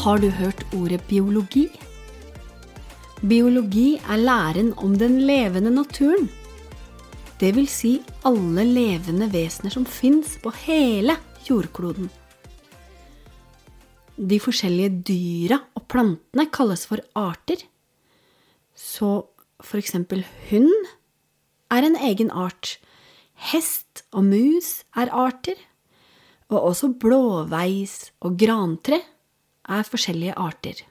Har du hørt ordet biologi? Biologi er læren om den levende naturen. Det vil si alle levende vesener som fins på hele jordkloden. De forskjellige dyra og plantene kalles for arter. Så for eksempel hund er en egen art. Hest og mus er arter. Og også blåveis og grantre er forskjellige arter.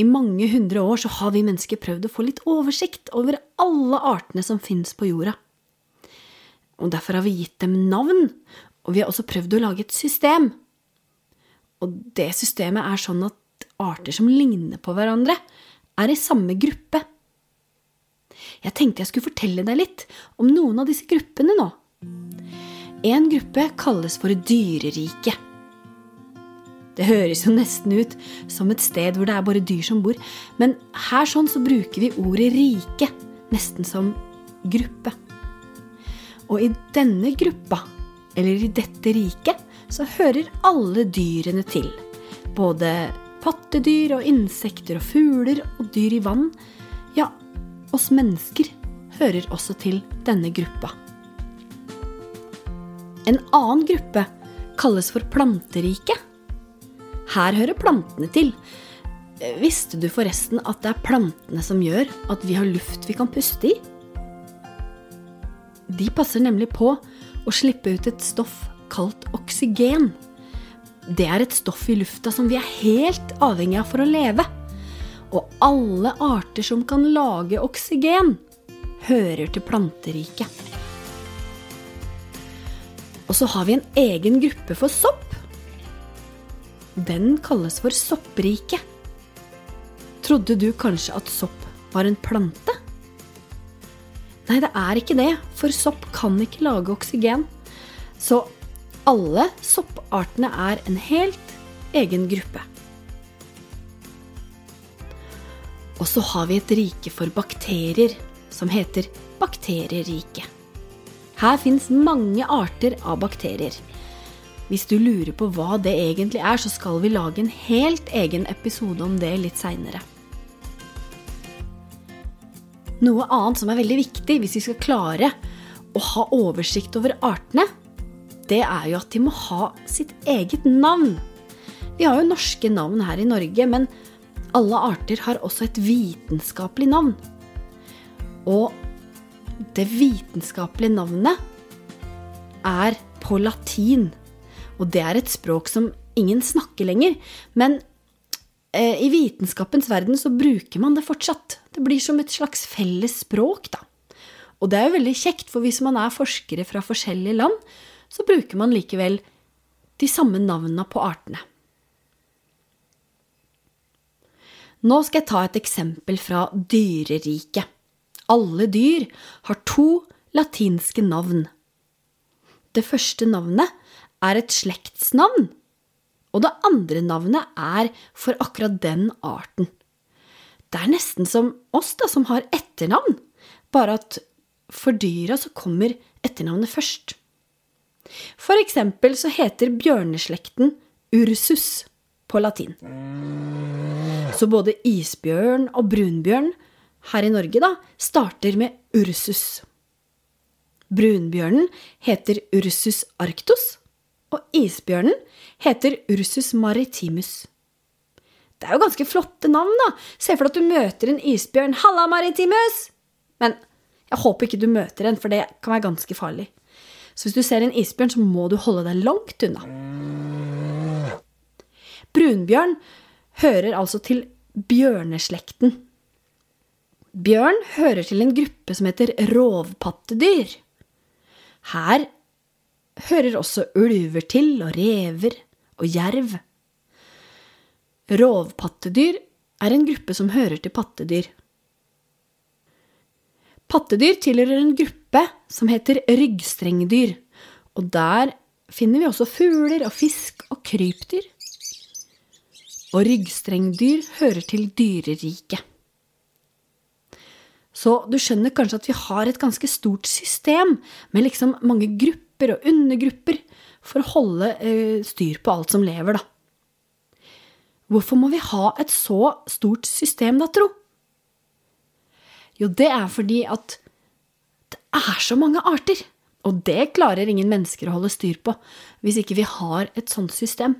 I mange hundre år så har vi mennesker prøvd å få litt oversikt over alle artene som fins på jorda. Og Derfor har vi gitt dem navn, og vi har også prøvd å lage et system. Og det systemet er sånn at arter som ligner på hverandre, er i samme gruppe. Jeg tenkte jeg skulle fortelle deg litt om noen av disse gruppene nå. En gruppe kalles for dyreriket. Det høres jo nesten ut som et sted hvor det er bare dyr som bor, men her sånn så bruker vi ordet rike nesten som gruppe. Og i denne gruppa, eller i dette riket, så hører alle dyrene til. Både pattedyr og insekter og fugler og dyr i vann. Ja, oss mennesker hører også til denne gruppa. En annen gruppe kalles for planteriket. Her hører plantene til. Visste du forresten at det er plantene som gjør at vi har luft vi kan puste i? De passer nemlig på å slippe ut et stoff kalt oksygen. Det er et stoff i lufta som vi er helt avhengig av for å leve. Og alle arter som kan lage oksygen, hører til planteriket. Og så har vi en egen gruppe for sopp. Den kalles for soppriket. Trodde du kanskje at sopp var en plante? Nei, det er ikke det, for sopp kan ikke lage oksygen. Så alle soppartene er en helt egen gruppe. Og så har vi et rike for bakterier, som heter bakterieriket. Her fins mange arter av bakterier. Hvis du lurer på hva det egentlig er, så skal vi lage en helt egen episode om det litt seinere. Noe annet som er veldig viktig hvis vi skal klare å ha oversikt over artene, det er jo at de må ha sitt eget navn. Vi har jo norske navn her i Norge, men alle arter har også et vitenskapelig navn. Og det vitenskapelige navnet er på latin. Og det er et språk som ingen snakker lenger. Men eh, i vitenskapens verden så bruker man det fortsatt. Det blir som et slags felles språk, da. Og det er jo veldig kjekt, for hvis man er forskere fra forskjellige land, så bruker man likevel de samme navnene på artene. Nå skal jeg ta et eksempel fra dyreriket. Alle dyr har to latinske navn. Det første navnet er et slektsnavn, og det andre navnet er for akkurat den arten. Det er nesten som oss, da, som har etternavn, bare at for dyra så kommer etternavnet først. For eksempel så heter bjørneslekten ursus på latin. Så både isbjørn og brunbjørn her i Norge da, starter med ursus. Brunbjørnen heter ursus arctos, og isbjørnen heter Ursus maritimus. Det er jo ganske flotte navn, da. Se for deg at du møter en isbjørn. 'Halla, maritimus!' Men jeg håper ikke du møter en, for det kan være ganske farlig. Så hvis du ser en isbjørn, så må du holde deg langt unna. Brunbjørn hører altså til bjørneslekten. Bjørn hører til en gruppe som heter rovpattedyr. Her hører også ulver til, og rever og jerv. Rovpattedyr er en gruppe som hører til pattedyr. Pattedyr tilhører en gruppe som heter ryggstrengdyr, og der finner vi også fugler og fisk og krypdyr. Og ryggstrengdyr hører til dyreriket. Så du skjønner kanskje at vi har et ganske stort system med liksom mange grupper og undergrupper for å holde eh, styr på alt som lever, da. Hvorfor må vi ha et så stort system, da, tro? Jo, det er fordi at det er så mange arter. Og det klarer ingen mennesker å holde styr på hvis ikke vi har et sånt system.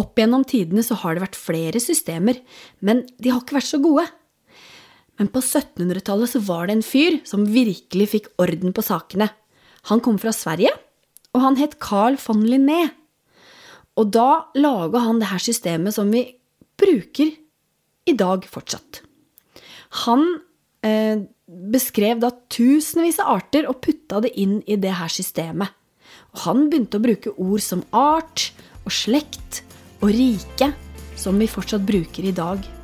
Opp gjennom tidene så har det vært flere systemer, men de har ikke vært så gode. Men på 1700-tallet så var det en fyr som virkelig fikk orden på sakene. Han kom fra Sverige, og han het Carl von Linné. Og da laga han det her systemet som vi bruker i dag fortsatt. Han eh, beskrev da tusenvis av arter og putta det inn i det her systemet. Og han begynte å bruke ord som art og slekt og rike, som vi fortsatt bruker i dag.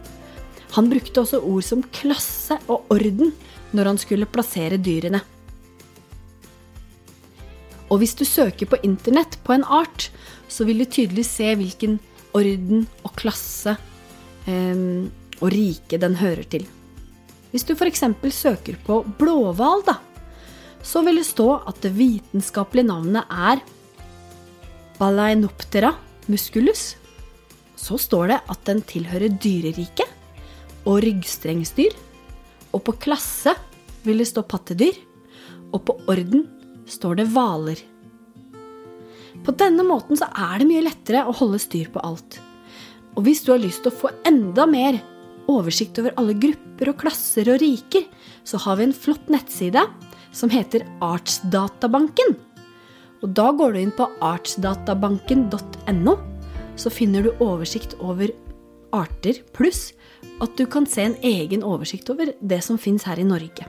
Han brukte også ord som klasse og orden når han skulle plassere dyrene. Og hvis du søker på internett på en art, så vil du tydelig se hvilken orden og klasse eh, og rike den hører til. Hvis du f.eks. søker på blåhval, da, så vil det stå at det vitenskapelige navnet er Balaenoptera musculus. Så står det at den tilhører dyreriket og ryggstrengsdyr. Og på klasse vil det stå pattedyr, og på orden står det hvaler. På denne måten så er det mye lettere å holde styr på alt. Og hvis du har lyst til å få enda mer oversikt over alle grupper og klasser og riker, så har vi en flott nettside som heter Artsdatabanken. Og da går du inn på artsdatabanken.no, så finner du oversikt over arter, pluss at du kan se en egen oversikt over det som fins her i Norge.